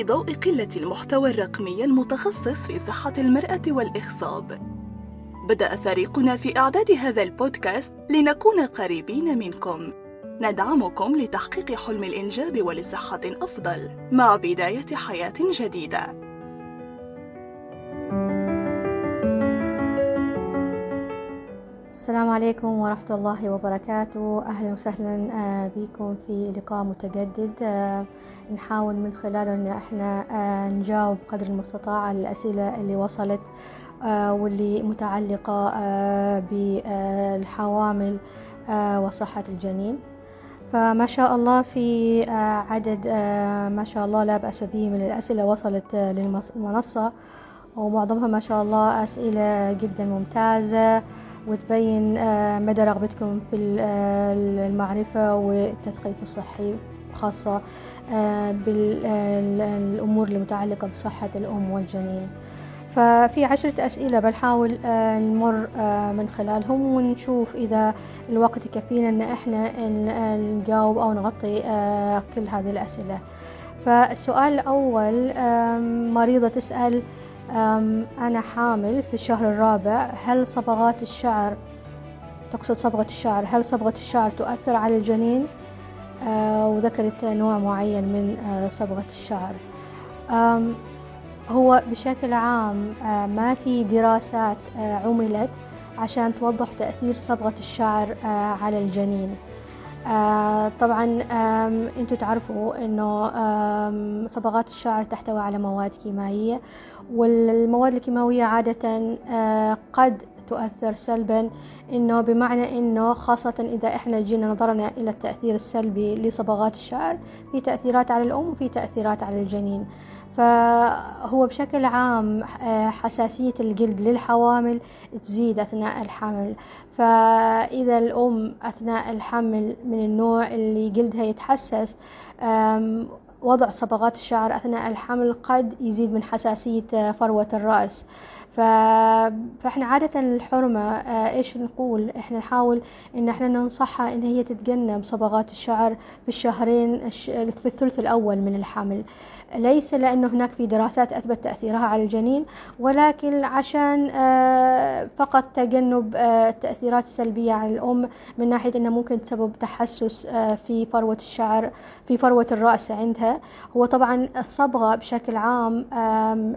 في ضوء قلة المحتوى الرقمي المتخصص في صحة المرأة والإخصاب بدأ فريقنا في إعداد هذا البودكاست لنكون قريبين منكم. ندعمكم لتحقيق حلم الإنجاب ولصحة أفضل مع بداية حياة جديدة. السلام عليكم ورحمة الله وبركاته. أهلا وسهلا آه، بكم في لقاء متجدد. آه، نحاول من خلاله أن إحنا آه، نجاوب قدر المستطاع على الأسئلة اللي وصلت واللي متعلقة بالحوامل وصحة الجنين. فما شاء الله في عدد ما شاء الله لا بأس به من الأسئلة وصلت للمنصة ومعظمها ما شاء الله أسئلة جدا ممتازة. وتبين آه، مدى رغبتكم في آه، المعرفة والتثقيف الصحي خاصة آه، بالأمور المتعلقة بصحة الأم والجنين. ففي عشرة أسئلة بنحاول نمر من خلالهم ونشوف إذا الوقت يكفينا أن إحنا نجاوب أو نغطي كل هذه الأسئلة. فالسؤال الأول مريضة تسأل أنا حامل في الشهر الرابع. هل صبغات الشعر تقصد صبغة الشعر هل صبغة الشعر تؤثر على الجنين؟ أه وذكرت نوع معين من أه صبغة الشعر. هو بشكل عام أه ما في دراسات عملت عشان توضح تأثير صبغة الشعر على الجنين. آه طبعا أنتم تعرفوا انه صبغات الشعر تحتوي على مواد كيميائيه والمواد الكيماوية عادة آه قد تؤثر سلبا إنه بمعنى إنه خاصة إذا إحنا جينا نظرنا إلى التأثير السلبي لصبغات الشعر في تأثيرات على الأم وفي تأثيرات على الجنين. فهو بشكل عام آه، حساسية الجلد للحوامل تزيد أثناء الحمل. فإذا الأم أثناء الحمل من النوع اللي جلدها يتحسس وضع صبغات الشعر أثناء الحمل قد يزيد من حساسية فروة الرأس. ف... فإحنا عادة الحرمة آه، إيش نقول؟ إحنا نحاول إن إحنا ننصحها إن هي تتجنب صبغات الشعر في الشهرين في الثلث الأول من الحمل ليس لأنه هناك في دراسات أثبت تأثيرها على الجنين ولكن عشان آه، فقط تجنب آه، التأثيرات السلبية على الأم من ناحية إنها ممكن تسبب تحسس في فروة الشعر في فروة الرأس عندها. هو طبعا الصبغة بشكل عام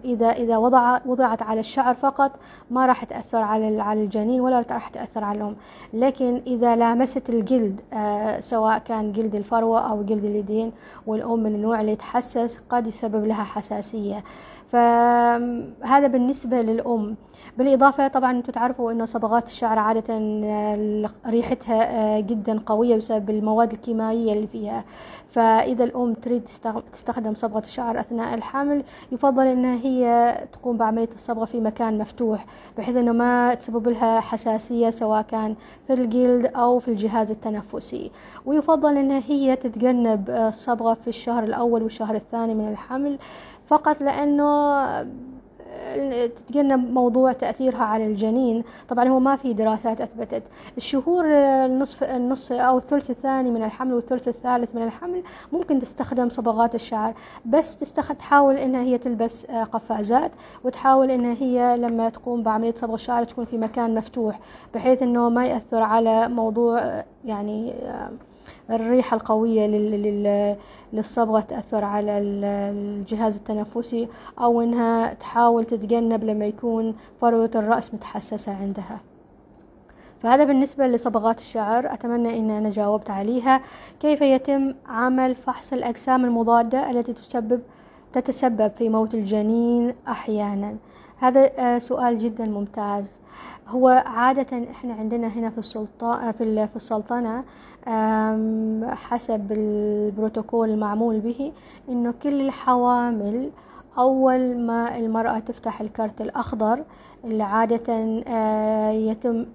إذا إذا وضع وضعت على الشعر الشعر فقط ما راح تأثر على على الجنين ولا راح تأثر على الأم. لكن إذا لامست الجلد آه سواء كان جلد الفروة أو جلد اليدين والأم من النوع اللي يتحسس قد يسبب لها حساسية. فهذا بالنسبة للأم. بالإضافة طبعا أنتم تعرفوا أنه صبغات الشعر عادة آه، ريحتها آه، جدا قوية بسبب المواد الكيميائية اللي فيها. فإذا الأم تريد تستخدم صبغة الشعر أثناء الحمل يفضل أنها هي تقوم بعملية الصبغة في مكان مفتوح بحيث أنه ما تسبب لها حساسية سواء كان في الجلد أو في الجهاز التنفسي. ويفضل أنها هي تتجنب الصبغة في الشهر الأول والشهر الثاني من الحمل فقط لأنه تتجنب موضوع تأثيرها على الجنين. طبعا هو ما في دراسات أثبتت. الشهور النصف النص أو الثلث الثاني من الحمل والثلث الثالث من الحمل ممكن تستخدم صبغات الشعر. بس تستخد تحاول إنها هي تلبس آه، قفازات وتحاول إنها هي لما تقوم بعملية صبغ الشعر تكون في مكان مفتوح بحيث إنه ما يأثر على موضوع آه، يعني آه، الريحة القوية للصبغة تأثر على الجهاز التنفسي أو إنها تحاول تتجنب لما يكون فروة الرأس متحسسة عندها. فهذا بالنسبة لصبغات الشعر. أتمنى أن أنا جاوبت عليها. كيف يتم عمل فحص الأجسام المضادة التي تسبب تتسبب في موت الجنين أحيانا؟ هذا آه، سؤال جدا ممتاز. هو عادة إحنا عندنا هنا في السلطان في في السلطنة حسب البروتوكول المعمول به إنه كل الحوامل أول ما المرأة تفتح الكرت الأخضر اللي عادة آه، يتم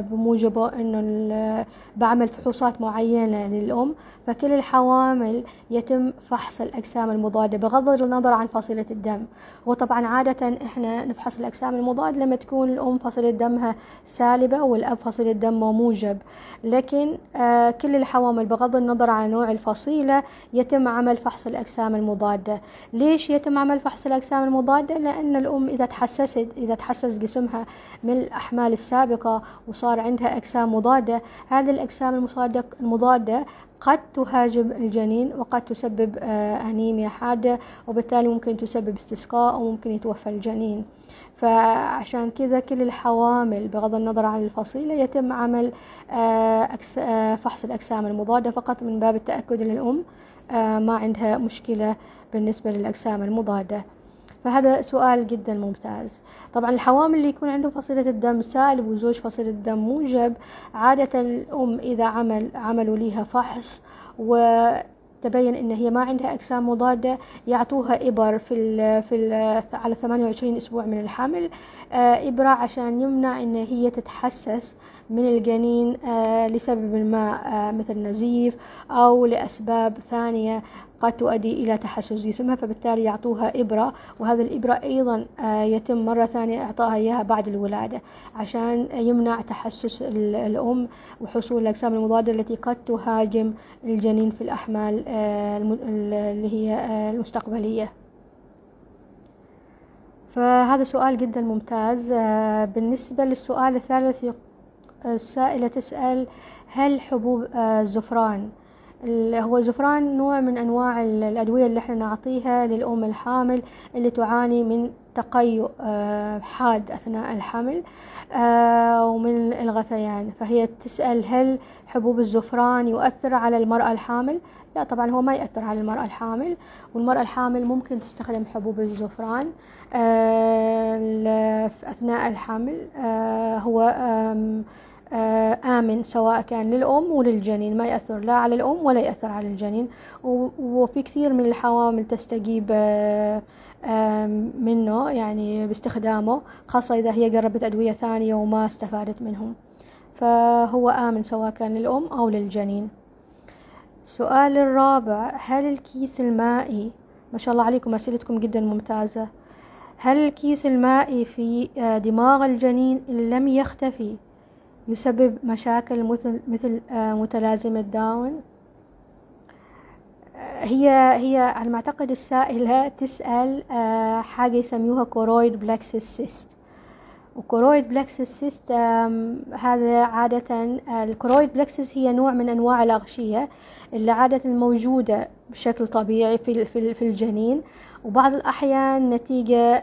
بموجبه إنه بعمل فحوصات معينة للأم فكل الحوامل يتم فحص الأجسام المضادة بغض النظر عن فصيلة الدم. وطبعا عادة إحنا نفحص الأجسام المضادة لما تكون الأم فصيلة دمها سالبة والأب فصيلة دمه موجب. لكن آه، كل الحوامل بغض النظر عن نوع الفصيلة يتم عمل فحص الأجسام المضادة. ليش يتم عمل فحص الأجسام المضادة؟ لأن الأم إذا تحسست إذا تحسس جسمها من الأحمال السابقة وصار عندها أجسام مضادة. هذه الأجسام المضادة قد تهاجم الجنين وقد تسبب آه، أنيميا حادة وبالتالي ممكن تسبب استسقاء وممكن يتوفى الجنين. فعشان كذا كل الحوامل بغض النظر عن الفصيلة يتم عمل آه، آه، فحص الأجسام المضادة فقط من باب التأكد أن الأم ما عندها مشكلة بالنسبة للأجسام المضادة. فهذا سؤال جدا ممتاز. طبعا الحوامل اللي يكون عندهم فصيلة الدم سالب وزوج فصيلة الدم موجب. عادة الأم إذا عمل عملوا ليها فحص و تبين إن هي ما عندها أجسام مضادة يعطوها إبر في ال في ال على 28 أسبوع من الحمل. آه، إبرة عشان يمنع إن هي تتحسس. من الجنين آه، لسبب ما آه، مثل نزيف أو لأسباب ثانية قد تؤدي إلى تحسس جسمها فبالتالي يعطوها إبرة وهذه الإبرة أيضا آه، يتم مرة ثانية إعطائها إياها بعد الولادة عشان يمنع تحسس الأم وحصول الأجسام المضادة التي قد تهاجم الجنين في الأحمال اللي هي المستقبلية. فهذا سؤال جدا ممتاز بالنسبة للسؤال الثالث السائلة تسأل هل حبوب الزفران هو الزفران نوع من أنواع الأدوية اللي إحنا نعطيها للأم الحامل اللي تعاني من تقيؤ آه، حاد أثناء الحمل آه، ومن الغثيان. فهي تسأل هل حبوب الزفران يؤثر على المرأة الحامل؟ لا طبعا هو ما يأثر على المرأة الحامل والمرأة الحامل ممكن تستخدم حبوب الزفران آه، أثناء الحمل هو آمن سواء كان للأم وللجنين ما يأثر لا على الأم ولا يأثر على الجنين. وفي كثير من الحوامل تستجيب آه، منه يعني باستخدامه خاصة إذا هي قربت أدوية ثانية وما استفادت منهم. فهو آمن سواء كان للأم أو للجنين. السؤال الرابع هل الكيس المائي ما شاء الله عليكم أسئلتكم جدا ممتازة. هل الكيس المائي في آه، دماغ الجنين لم يختفي؟ يسبب مشاكل مثل مثل آه، متلازمة داون. آه، هي هي على ما أعتقد السائلة تسأل آه، حاجة يسموها choroid plexus cyst. و choroid plexus cyst هذا عادة ال choroid plexus هي نوع من أنواع الأغشية اللي عادة موجودة بشكل طبيعي في في الجنين. وبعض الأحيان نتيجة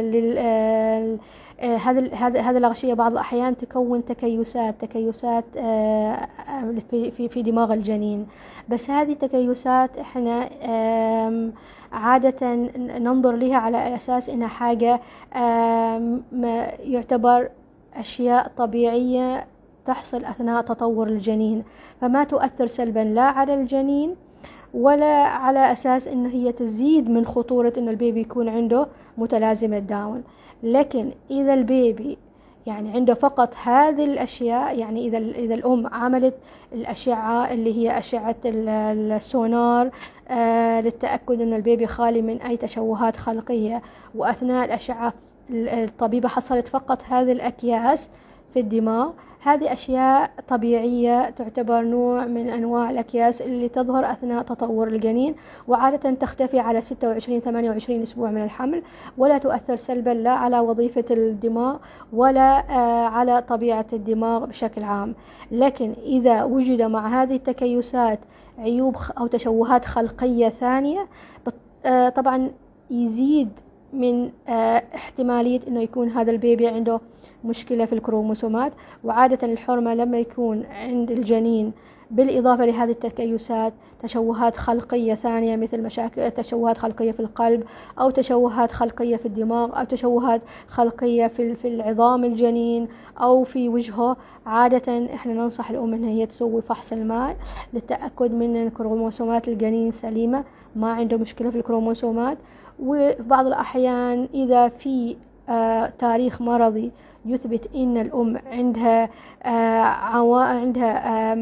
لل هذا هذا هذا الأغشية بعض الأحيان تكون تكيسات تكيسات آه، في في دماغ الجنين. بس هذه التكيسات إحنا عادة ننظر لها على أساس إنها حاجة يعتبر أشياء طبيعية تحصل أثناء تطور الجنين. فما تؤثر سلبا لا على الجنين ولا على أساس إنه هي تزيد من خطورة إنه ال baby يكون عنده متلازمة داون. لكن إذا ال baby يعني عنده فقط هذه الأشياء يعني إذا إذا الأم عملت الأشعة اللي هي أشعة السونار آه للتأكد أن ال baby خالي من أي تشوهات خلقية. وأثناء الأشعة الطبيبة حصلت فقط هذه الأكياس في الدماغ هذه أشياء طبيعية تعتبر نوع من أنواع الأكياس اللي تظهر أثناء تطور الجنين وعادة تختفي على 26 28 أسبوع من الحمل ولا تؤثر سلبا لا على وظيفة الدماغ ولا آه، على طبيعة الدماغ بشكل عام. لكن إذا وجد مع هذه التكيسات عيوب أو تشوهات خلقية ثانية آه، طبعا يزيد من آه، احتمالية إنه يكون هذا البيبي عنده مشكلة في الكروموسومات. وعادة الحرمة لما يكون عند الجنين بالإضافة لهذه التكيسات تشوهات خلقية ثانية مثل مشاكل تشوهات خلقية في القلب أو تشوهات خلقية في الدماغ أو تشوهات خلقية في في العظام الجنين أو في وجهه. عادة إحنا ننصح الأم إن هي تسوي فحص الماء للتأكد من أن كروموسومات الجنين سليمة ما عنده مشكلة في الكروموسومات. وفي بعض الأحيان إذا في تاريخ مرضي. يثبت إن الأم عندها عندها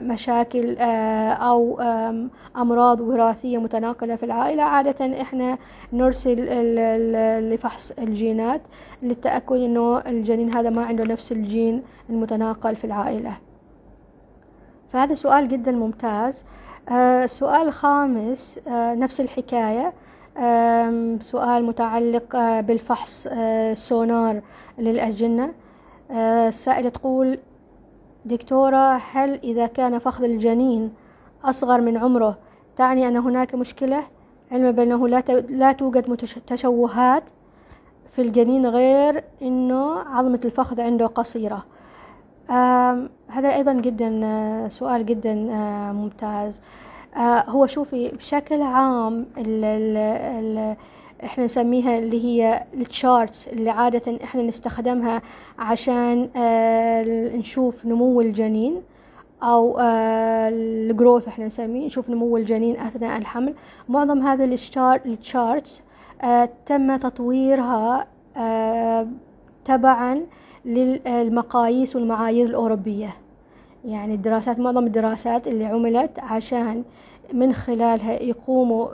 مشاكل أو أمراض وراثية متناقلة في العائلة. عادة إحنا نرسل لفحص الجينات للتأكد إنه الجنين هذا ما عنده نفس الجين المتناقل في العائلة. فهذا سؤال جدا ممتاز. آه سؤال خامس آه نفس الحكاية. آه سؤال متعلق آه بالفحص آه سونار للأجنة. آه السائلة تقول دكتورة هل إذا كان فخذ الجنين أصغر من عمره تعني أن هناك مشكلة؟ علما بأنه لا توجد تشوهات في الجنين غير أنه عظمة الفخذ عنده قصيرة. هذا أيضا جدا سؤال جدا ممتاز. هو شوفي بشكل عام ال ال ال إحنا نسميها اللي هي التشارتس اللي عادة إحنا نستخدمها عشان نشوف نمو الجنين أو الجروث إحنا نسميه نشوف نمو الجنين أثناء الحمل. معظم هذا ال charts تم تطويرها تبعا للمقاييس والمعايير الأوروبية. يعني الدراسات معظم الدراسات اللي عملت عشان من خلالها يقوموا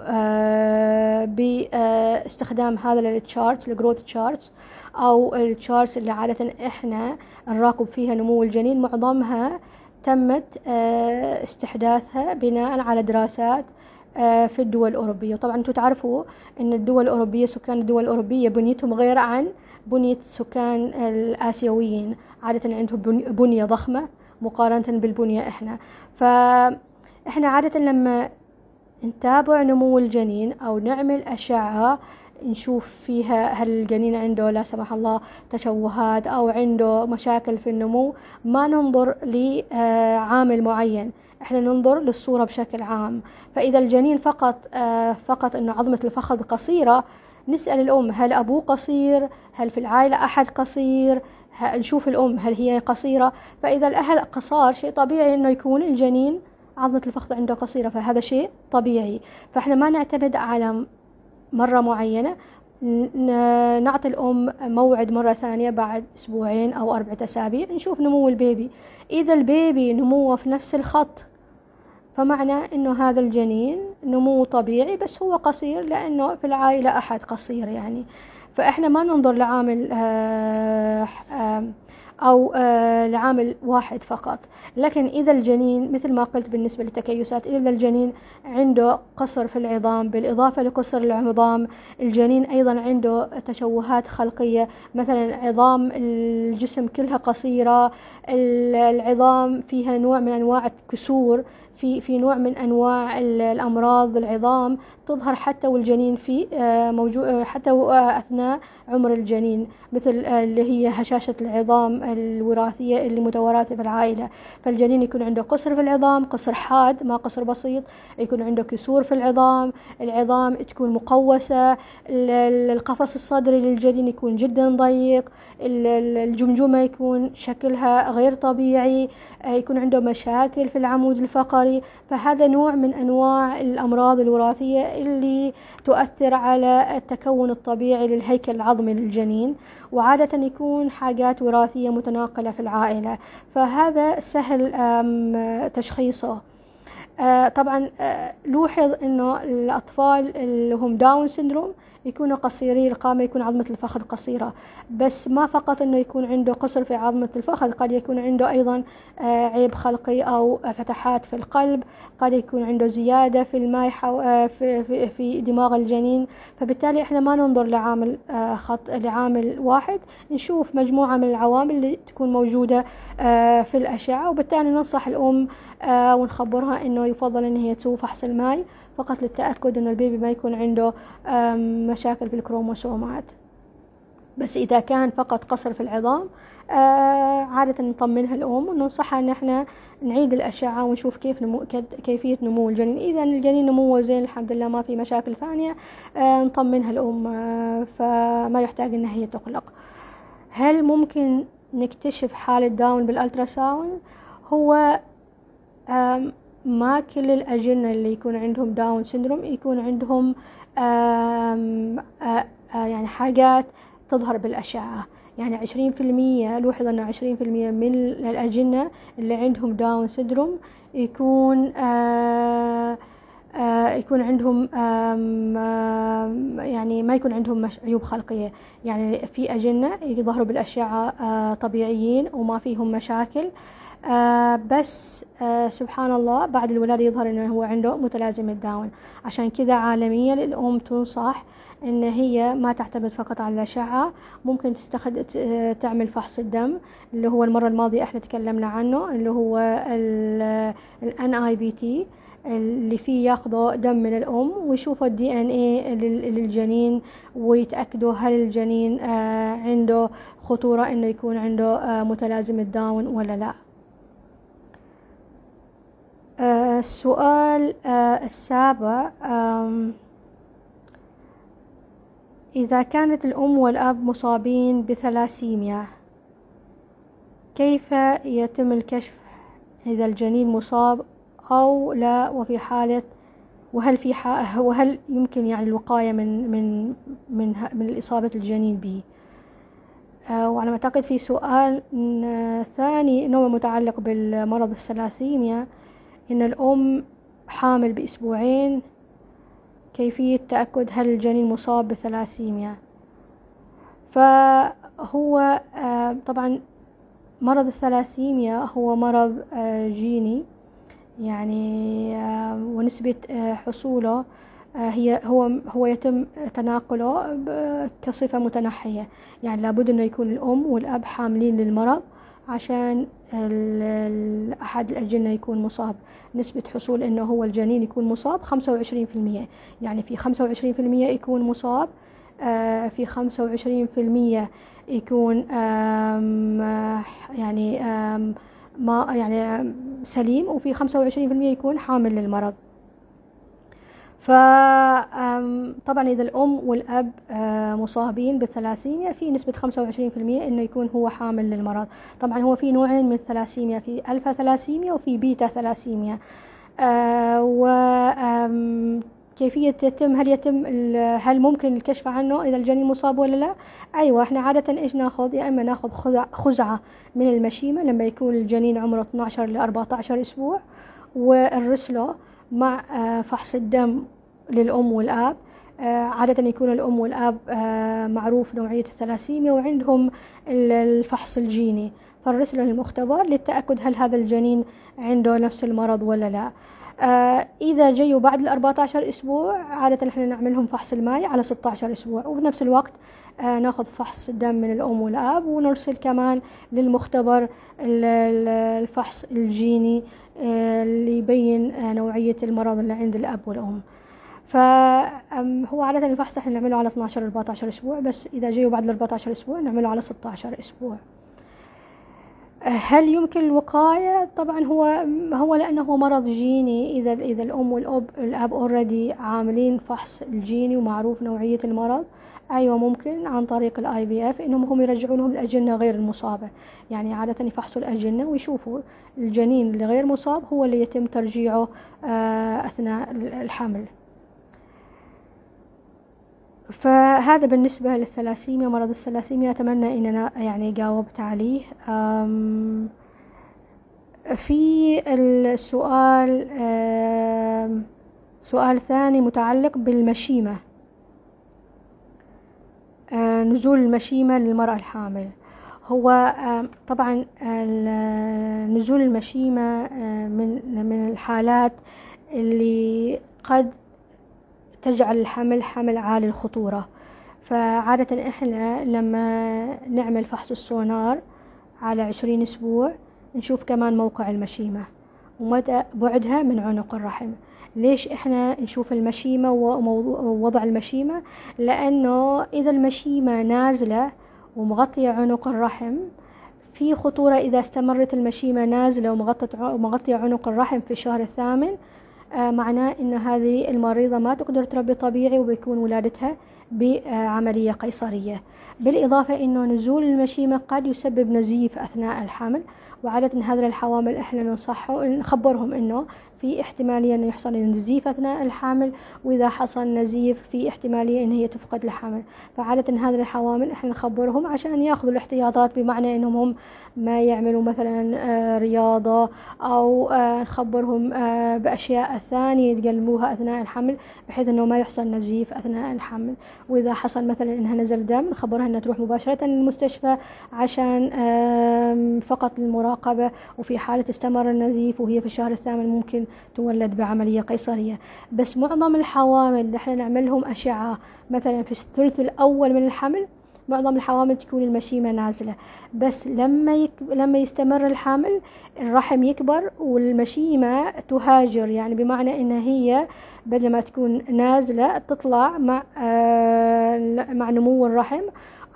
باستخدام هذا ال chart ال growth charts أو ال charts اللي عادة إحنا نراقب فيها نمو الجنين. معظمها تمت استحداثها بناء على دراسات في الدول الأوروبية. طبعا أنتم تعرفوا أن الدول الأوروبية سكان الدول الأوروبية بنيتهم غير عن بنية سكان الآسيويين. عادة عندهم بنية ضخمة مقارنة بالبنية إحنا. فإحنا عادة لما نتابع نمو الجنين أو نعمل أشعة نشوف فيها هل الجنين عنده لا سمح الله تشوهات أو عنده مشاكل في النمو ما ننظر لعامل معين. إحنا ننظر للصورة بشكل عام. فإذا الجنين فقط فقط أنه عظمة الفخذ قصيرة نسأل الأم هل أبوه قصير؟ هل في العائلة أحد قصير؟ نشوف الأم هل هي قصيرة. فإذا الأهل قصار شيء طبيعي أنه يكون الجنين عظمة الفخذ عنده قصيرة فهذا شيء طبيعي. فإحنا ما نعتمد على مرة معينة. نعطي الأم موعد مرة ثانية بعد أسبوعين أو أربعة أسابيع نشوف نمو البيبي. إذا البيبي نموه في نفس الخط فمعنى إنه هذا الجنين نمو طبيعي بس هو قصير لأنه في العائلة أحد قصير يعني. فإحنا ما ننظر لعامل آآ آآ أو آه لعامل واحد فقط. لكن إذا الجنين مثل ما قلت بالنسبة للتكيسات إذا الجنين عنده قصر في العظام بالإضافة لقصر العظام الجنين أيضا عنده تشوهات خلقية. مثلا عظام الجسم كلها قصيرة العظام فيها نوع من أنواع الكسور في في نوع من أنواع الأمراض العظام تظهر حتى والجنين في موجود حتى أثناء عمر الجنين مثل اللي هي هشاشة العظام الوراثية اللي متوارثه في العائله فالجنين يكون عنده قصر في العظام قصر حاد ما قصر بسيط يكون عنده كسور في العظام العظام تكون مقوسة القفص الصدري للجنين يكون جدا ضيق الجمجمة يكون شكلها غير طبيعي يكون عنده مشاكل في العمود الفقري فهذا نوع من أنواع الأمراض الوراثية اللي تؤثر على التكون الطبيعي للهيكل العظمي للجنين وعادة يكون حاجات وراثية متناقلة في العائلة. فهذا سهل تشخيصه. طبعا لوحظ إنه الأطفال اللي هم داون سندروم يكونوا قصيري القامة يكون عظمة الفخذ قصيرة. بس ما فقط أنه يكون عنده قصر في عظمة الفخذ قد يكون عنده أيضا عيب خلقي أو فتحات في القلب قد يكون عنده زيادة في الماء في, في, دماغ الجنين. فبالتالي إحنا ما ننظر لعامل خط لعامل واحد. نشوف مجموعة من العوامل اللي تكون موجودة في الأشعة. وبالتالي ننصح الأم ونخبرها أنه يفضل أن هي تسوي فحص الماء. فقط للتأكد أن البيبي ما يكون عنده مشاكل في الكروموسومات. بس إذا كان فقط قصر في العظام آه عادة نطمنها الأم وننصحها أن إحنا نعيد الأشعة ونشوف كيف نمو كيفية نمو الجنين. إذا الجنين نموه زين الحمد لله ما في مشاكل ثانية آه نطمنها الأم آه فما يحتاج أنها هي تقلق. هل ممكن نكتشف حالة داون بال ultrasound هو ما كل الأجنة اللي يكون عندهم Down syndrome يكون عندهم آم آم يعني حاجات تظهر بالأشعة. يعني عشرين في المية لوحظ أنه عشرين في المية من الأجنة اللي عندهم Down syndrome يكون آه آه يكون عندهم يعني ما يكون عندهم عيوب خلقية. يعني في أجنة يظهروا بالأشعة طبيعيين وما فيهم مشاكل. آه بس آه سبحان الله بعد الولادة يظهر إنه هو عنده متلازمة داون عشان كذا عالميا الأم تنصح إن هي ما تعتمد فقط على الأشعة ممكن تستخد تعمل فحص الدم اللي هو المرة الماضية إحنا تكلمنا عنه اللي هو ال NIPT اللي فيه ياخذوا دم من الأم ويشوفوا ال DNA للجنين ويتأكدوا هل الجنين آه عنده خطورة إنه يكون عنده آه متلازمة داون ولا لا. السؤال السابع إذا كانت الأم والأب مصابين بثلاسيميا كيف يتم الكشف إذا الجنين مصاب أو لا؟ وفي حالة وهل في وهل يمكن يعني الوقاية من من من من إصابة الجنين به؟ وعلى ما أعتقد في سؤال ثاني إنه متعلق بالمرض الثلاثيميا إن الأم حامل بأسبوعين كيفية تأكد هل الجنين مصاب بثلاسيميا؟ فهو طبعا مرض الثلاسيميا هو مرض جيني يعني ونسبة حصوله هي هو هو يتم تناقله كصفة متنحية. يعني لابد إنه يكون الأم والأب حاملين للمرض. عشان أحد الأجنة يكون مصاب. نسبة حصول إنه هو الجنين يكون مصاب خمسة وعشرين في المية. يعني في خمسة وعشرين في المية يكون مصاب آه في خمسة وعشرين في المية يكون آم يعني ما يعني سليم وفي خمسة وعشرين في المية يكون حامل للمرض. فطبعا إذا الأم والأب مصابين بالثلاسيميا في نسبة 25% إنه يكون هو حامل للمرض طبعا هو في نوعين من الثلاسيميا في ألفا ثلاسيميا وفي بيتا ثلاسيميا و كيفية يتم هل يتم هل ممكن الكشف عنه إذا الجنين مصاب ولا لا؟ أيوة إحنا عادة إيش ناخذ؟ يا إما ناخذ خزعة من المشيمة لما يكون الجنين عمره 12 ل 14 أسبوع والرسلو مع فحص الدم للأم والآب. عادة يكون الأم والآب معروف نوعية الثلاسيميا وعندهم الفحص الجيني. فالرسل للمختبر للتأكد هل هذا الجنين عنده نفس المرض ولا لا. إذا جيوا بعد ال 14 أسبوع عادة إحنا نعملهم فحص الماي على 16 أسبوع. وبنفس الوقت ناخذ فحص الدم من الأم والآب ونرسل كمان للمختبر الفحص الجيني اللي يبين نوعية المرض اللي عند الأب والأم. فهو عادة الفحص إحنا نعمله على 12 14 أسبوع بس إذا جيوا بعد ال 14 أسبوع نعمله على 16 أسبوع. هل يمكن الوقاية؟ طبعا هو هو لأنه هو مرض جيني. إذا إذا الأم والأب الأب already عاملين فحص الجيني ومعروف نوعية المرض أيوة ممكن عن طريق ال IVF إنهم هم يرجعوا لهم الأجنة غير المصابة. يعني عادة يفحصوا الأجنة ويشوفوا الجنين اللي غير مصاب هو اللي يتم ترجيعه أثناء الحمل. فهذا بالنسبة للثلاسيميا مرض الثلاسيميا أتمنى أن أنا يعني جاوبت عليه. في السؤال سؤال ثاني متعلق بالمشيمة. نزول المشيمة للمرأة الحامل. هو طبعا نزول المشيمة من من الحالات اللي قد تجعل الحمل حمل عالي الخطورة. فعادة إحنا لما نعمل فحص السونار على عشرين أسبوع نشوف كمان موقع المشيمة ومدى بعدها من عنق الرحم. ليش إحنا نشوف المشيمة ووضع المشيمة؟ لأنه إذا المشيمة نازلة ومغطية عنق الرحم في خطورة إذا استمرت المشيمة نازلة ومغطية عنق الرحم في الشهر الثامن آه معناه إن هذه المريضة ما تقدر تربي طبيعي وبيكون ولادتها بعملية قيصرية. بالإضافة إنه نزول المشيمة قد يسبب نزيف أثناء الحمل وعادة هذه الحوامل إحنا ننصحهم نخبرهم إنه في احتمالية أنه يحصل نزيف أثناء الحمل وإذا حصل نزيف في احتمالية أن هي تفقد الحمل فعادة هذه الحوامل إحنا نخبرهم عشان يأخذوا الاحتياطات بمعنى أنهم هم ما يعملوا مثلا آه، رياضة أو آه، نخبرهم آه، بأشياء ثانية يتقلبوها أثناء الحمل بحيث أنه ما يحصل نزيف أثناء الحمل. وإذا حصل مثلا أنها نزل دم نخبرها أنها تروح مباشرة للمستشفى عشان فقط المراقبة وفي حالة استمر النزيف وهي في الشهر الثامن ممكن تولد بعملية قيصرية. بس معظم الحوامل اللي إحنا نعملهم أشعة. مثلا في الثلث الأول من الحمل معظم الحوامل تكون المشيمة نازلة. بس لما يك... لما يستمر الحمل الرحم يكبر والمشيمة تهاجر. يعني بمعنى إن هي بدل ما تكون نازلة تطلع مع آه مع نمو الرحم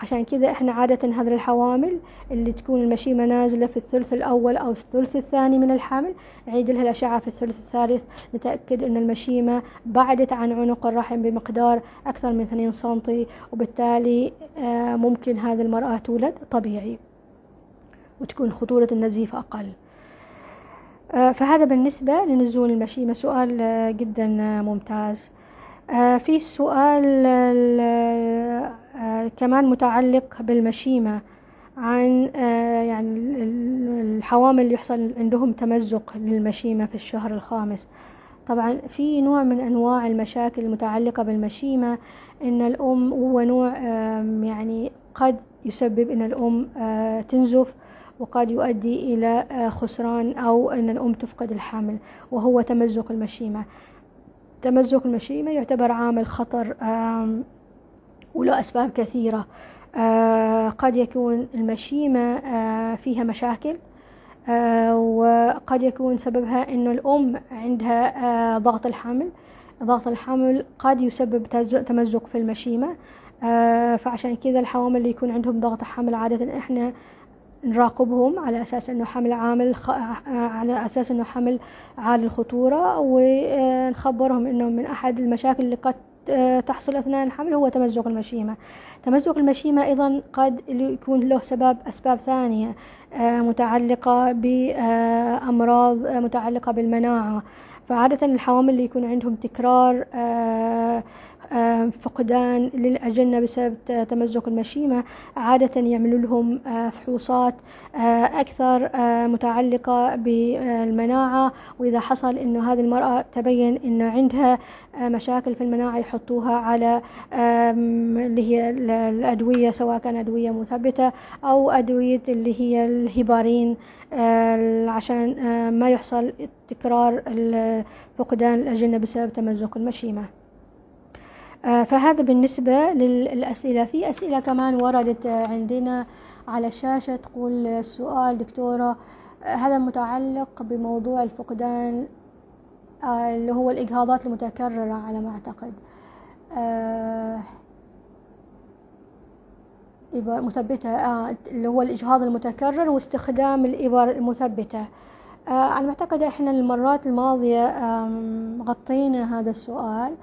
عشان كذا إحنا عادة هذه الحوامل اللي تكون المشيمة نازلة في الثلث الأول أو الثلث الثاني من الحمل نعيد لها الأشعة في الثلث الثالث نتأكد أن المشيمة بعدت عن عنق الرحم بمقدار أكثر من 2 سنتي وبالتالي آه، ممكن هذه المرأة تولد طبيعي وتكون خطورة النزيف أقل. آه، فهذا بالنسبة لنزول المشيمة. سؤال آه، جدا ممتاز. في سؤال كمان متعلق بالمشيمة عن آه، يعني الحوامل اللي يحصل عندهم تمزق للمشيمة في الشهر الخامس. طبعا في نوع من أنواع المشاكل المتعلقة بالمشيمة إن الأم هو نوع يعني قد يسبب إن الأم آه، تنزف وقد يؤدي إلى خسران أو إن الأم تفقد الحمل وهو تمزق المشيمة. تمزق المشيمة يعتبر عامل خطر وله أسباب كثيرة. آه قد يكون المشيمة آه فيها مشاكل آه وقد يكون سببها أنه الأم عندها ضغط الحمل. ضغط الحمل قد يسبب تمزق في المشيمة. فعشان كذا الحوامل اللي يكون عندهم ضغط حمل عادة إحنا نراقبهم على أساس إنه حمل عامل خ... على أساس إنه حمل عالي الخطوره ونخبرهم إنه من أحد المشاكل اللي قد تحصل أثناء الحمل هو تمزق المشيمة. تمزق المشيمة أيضا قد يكون له سبب أسباب ثانية آه، متعلقة بأمراض آه، متعلقة بالمناعة. فعادة الحوامل اللي يكون عندهم تكرار آه، فقدان للأجنة بسبب تمزق المشيمة عادة يعملوا لهم فحوصات أكثر متعلقة بالمناعة. وإذا حصل أنه هذه المرأة تبين أنه عندها مشاكل في المناعة يحطوها على اللي هي الأدوية سواء كان أدوية مثبتة أو أدوية اللي هي الهبارين عشان ما يحصل تكرار فقدان الأجنة بسبب تمزق المشيمة. فهذا بالنسبة للأسئلة. في أسئلة كمان وردت عندنا على الشاشة تقول السؤال دكتورة آه، هذا متعلق بموضوع الفقدان آه، اللي هو الإجهاضات المتكررة على ما أعتقد. إبر مثبتة آه اللي هو الإجهاض المتكرر واستخدام الإبر المثبتة. آه على ما أعتقد إحنا المرات الماضية غطينا هذا السؤال.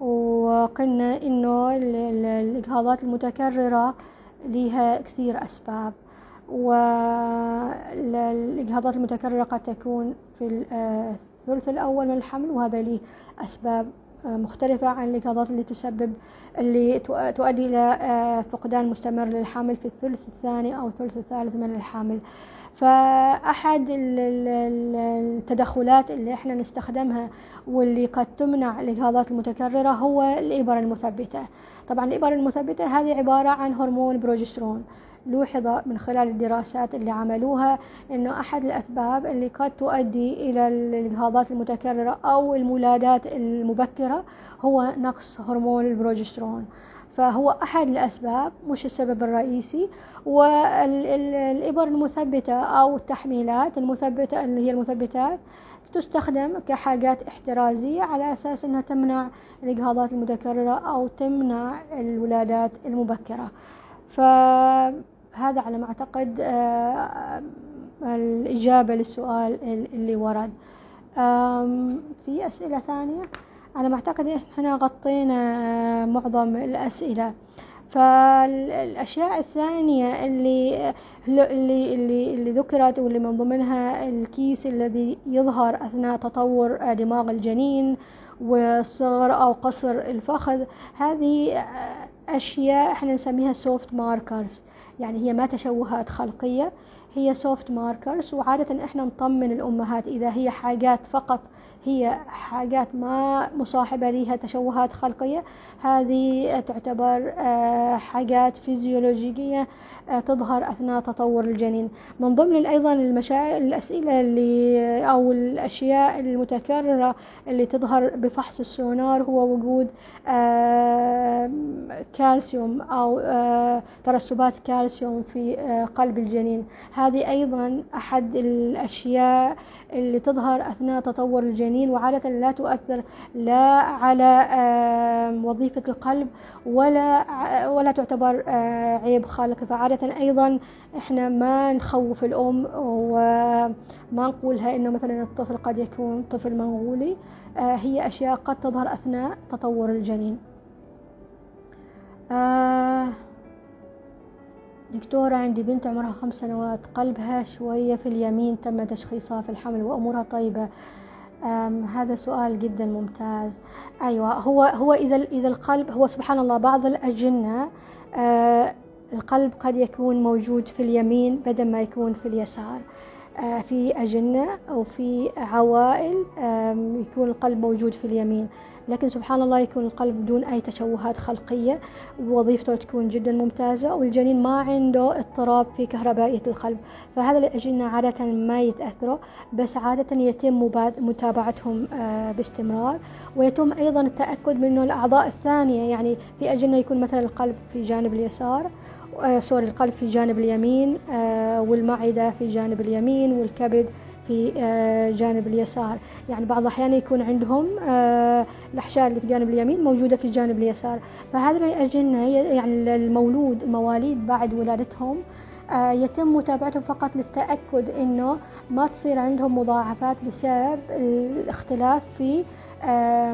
وقلنا إنه الإجهاضات المتكررة لها كثير أسباب. والاجهاضات المتكررة قد تكون في الثلث الأول من الحمل وهذا له أسباب مختلفة عن الإجهاضات اللي تسبب اللي تؤدي إلى فقدان مستمر للحمل في الثلث الثاني أو الثلث الثالث من الحمل فأحد التدخلات اللي إحنا نستخدمها واللي قد تمنع الإجهاضات المتكررة هو الإبر المثبتة. طبعا الإبر المثبتة هذه عبارة عن هرمون بروجسترون. لوحظ من خلال الدراسات اللي عملوها إنه أحد الأسباب اللي قد تؤدي إلى الاجهاضات المتكررة أو المولادات المبكرة هو نقص هرمون البروجسترون. فهو أحد الأسباب مش السبب الرئيسي. والإبر المثبتة أو التحميلات المثبتة اللي هي المثبتات تستخدم كحاجات احترازية على أساس أنها تمنع الإجهاضات المتكررة أو تمنع الولادات المبكرة. فهذا على ما أعتقد آه، الإجابة للسؤال اللي ورد. في أسئلة ثانية؟ على ما أعتقد إحنا غطينا معظم الأسئلة. فالأشياء الثانية اللي اللي اللي, اللي ذكرت واللي من ضمنها الكيس الذي يظهر أثناء تطور دماغ الجنين وصغر أو قصر الفخذ هذه أشياء إحنا نسميها soft markers يعني هي ما تشوهات خلقية هي soft markers وعادة إحنا نطمن الأمهات إذا هي حاجات فقط هي حاجات ما مصاحبة لها تشوهات خلقية هذه تعتبر آه، حاجات فيزيولوجية آه، تظهر أثناء تطور الجنين. من ضمن أيضا المشا... الأسئلة اللي أو الأشياء المتكررة اللي تظهر بفحص السونار هو وجود آه، كالسيوم أو ترسبات كالسيوم في قلب الجنين. هذه أيضا أحد الأشياء اللي تظهر أثناء تطور الجنين وعادة لا تؤثر لا على وظيفة القلب ولا ولا تعتبر عيب خالقي فعادة أيضا إحنا ما نخوف الأم وما نقولها إنه مثلا الطفل قد يكون طفل منغولي هي أشياء قد تظهر أثناء تطور الجنين. دكتورة عندي بنت عمرها خمس سنوات قلبها شوية في اليمين تم تشخيصها في الحمل وأمورها طيبة. هذا سؤال جدا ممتاز. أيوة هو هو إذا إذا القلب هو سبحان الله بعض الأجنة أه القلب قد يكون موجود في اليمين بدل ما يكون في اليسار. في أجنة أو في عوائل يكون القلب موجود في اليمين. لكن سبحان الله يكون القلب بدون أي تشوهات خلقية. ووظيفته تكون جدا ممتازة والجنين ما عنده اضطراب في كهربائية القلب. فهذا الأجنة عادة ما يتأثروا بس عادة يتم متابعتهم آه، باستمرار. ويتم أيضا التأكد من الأعضاء الثانية يعني في أجنة يكون مثلا القلب في جانب اليسار آه، سوري القلب في جانب اليمين آه، والمعدة في جانب اليمين والكبد في آه، جانب اليسار. يعني بعض الأحيان يكون عندهم آه، الأحشاء اللي في جانب اليمين موجودة في الجانب اليسار. فهذه الأجنة يعني المولود مواليد بعد ولادتهم آه، يتم متابعتهم فقط للتأكد أنه ما تصير عندهم مضاعفات بسبب الاختلاف في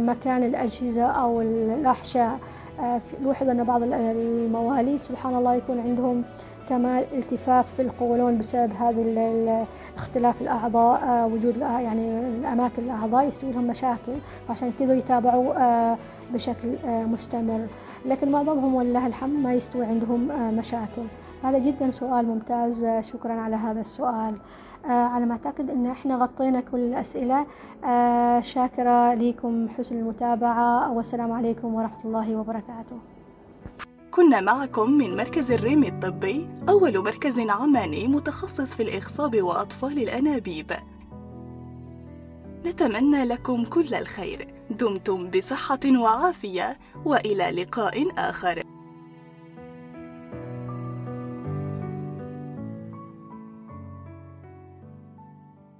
مكان الأجهزة أو الأحشاء. لوحظ أن بعض المواليد سبحان الله يكون عندهم كمال التفاف في القولون بسبب هذا اختلاف الأعضاء آه، وجود يعني الأماكن الأعضاء يسوي لهم مشاكل عشان كذا يتابعوا آه، بشكل آه، مستمر. لكن معظمهم ولله الحمد ما يستوي عندهم مشاكل. هذا جدا سؤال ممتاز شكرا على هذا السؤال. على ما أعتقد أن إحنا غطينا كل الأسئلة. شاكرة لكم حسن المتابعة. والسلام عليكم ورحمة الله وبركاته. كنا معكم من مركز الريم الطبي أول مركز عماني متخصص في الإخصاب وأطفال الأنابيب. نتمنى لكم كل الخير. دمتم بصحة وعافية وإلى لقاء آخر.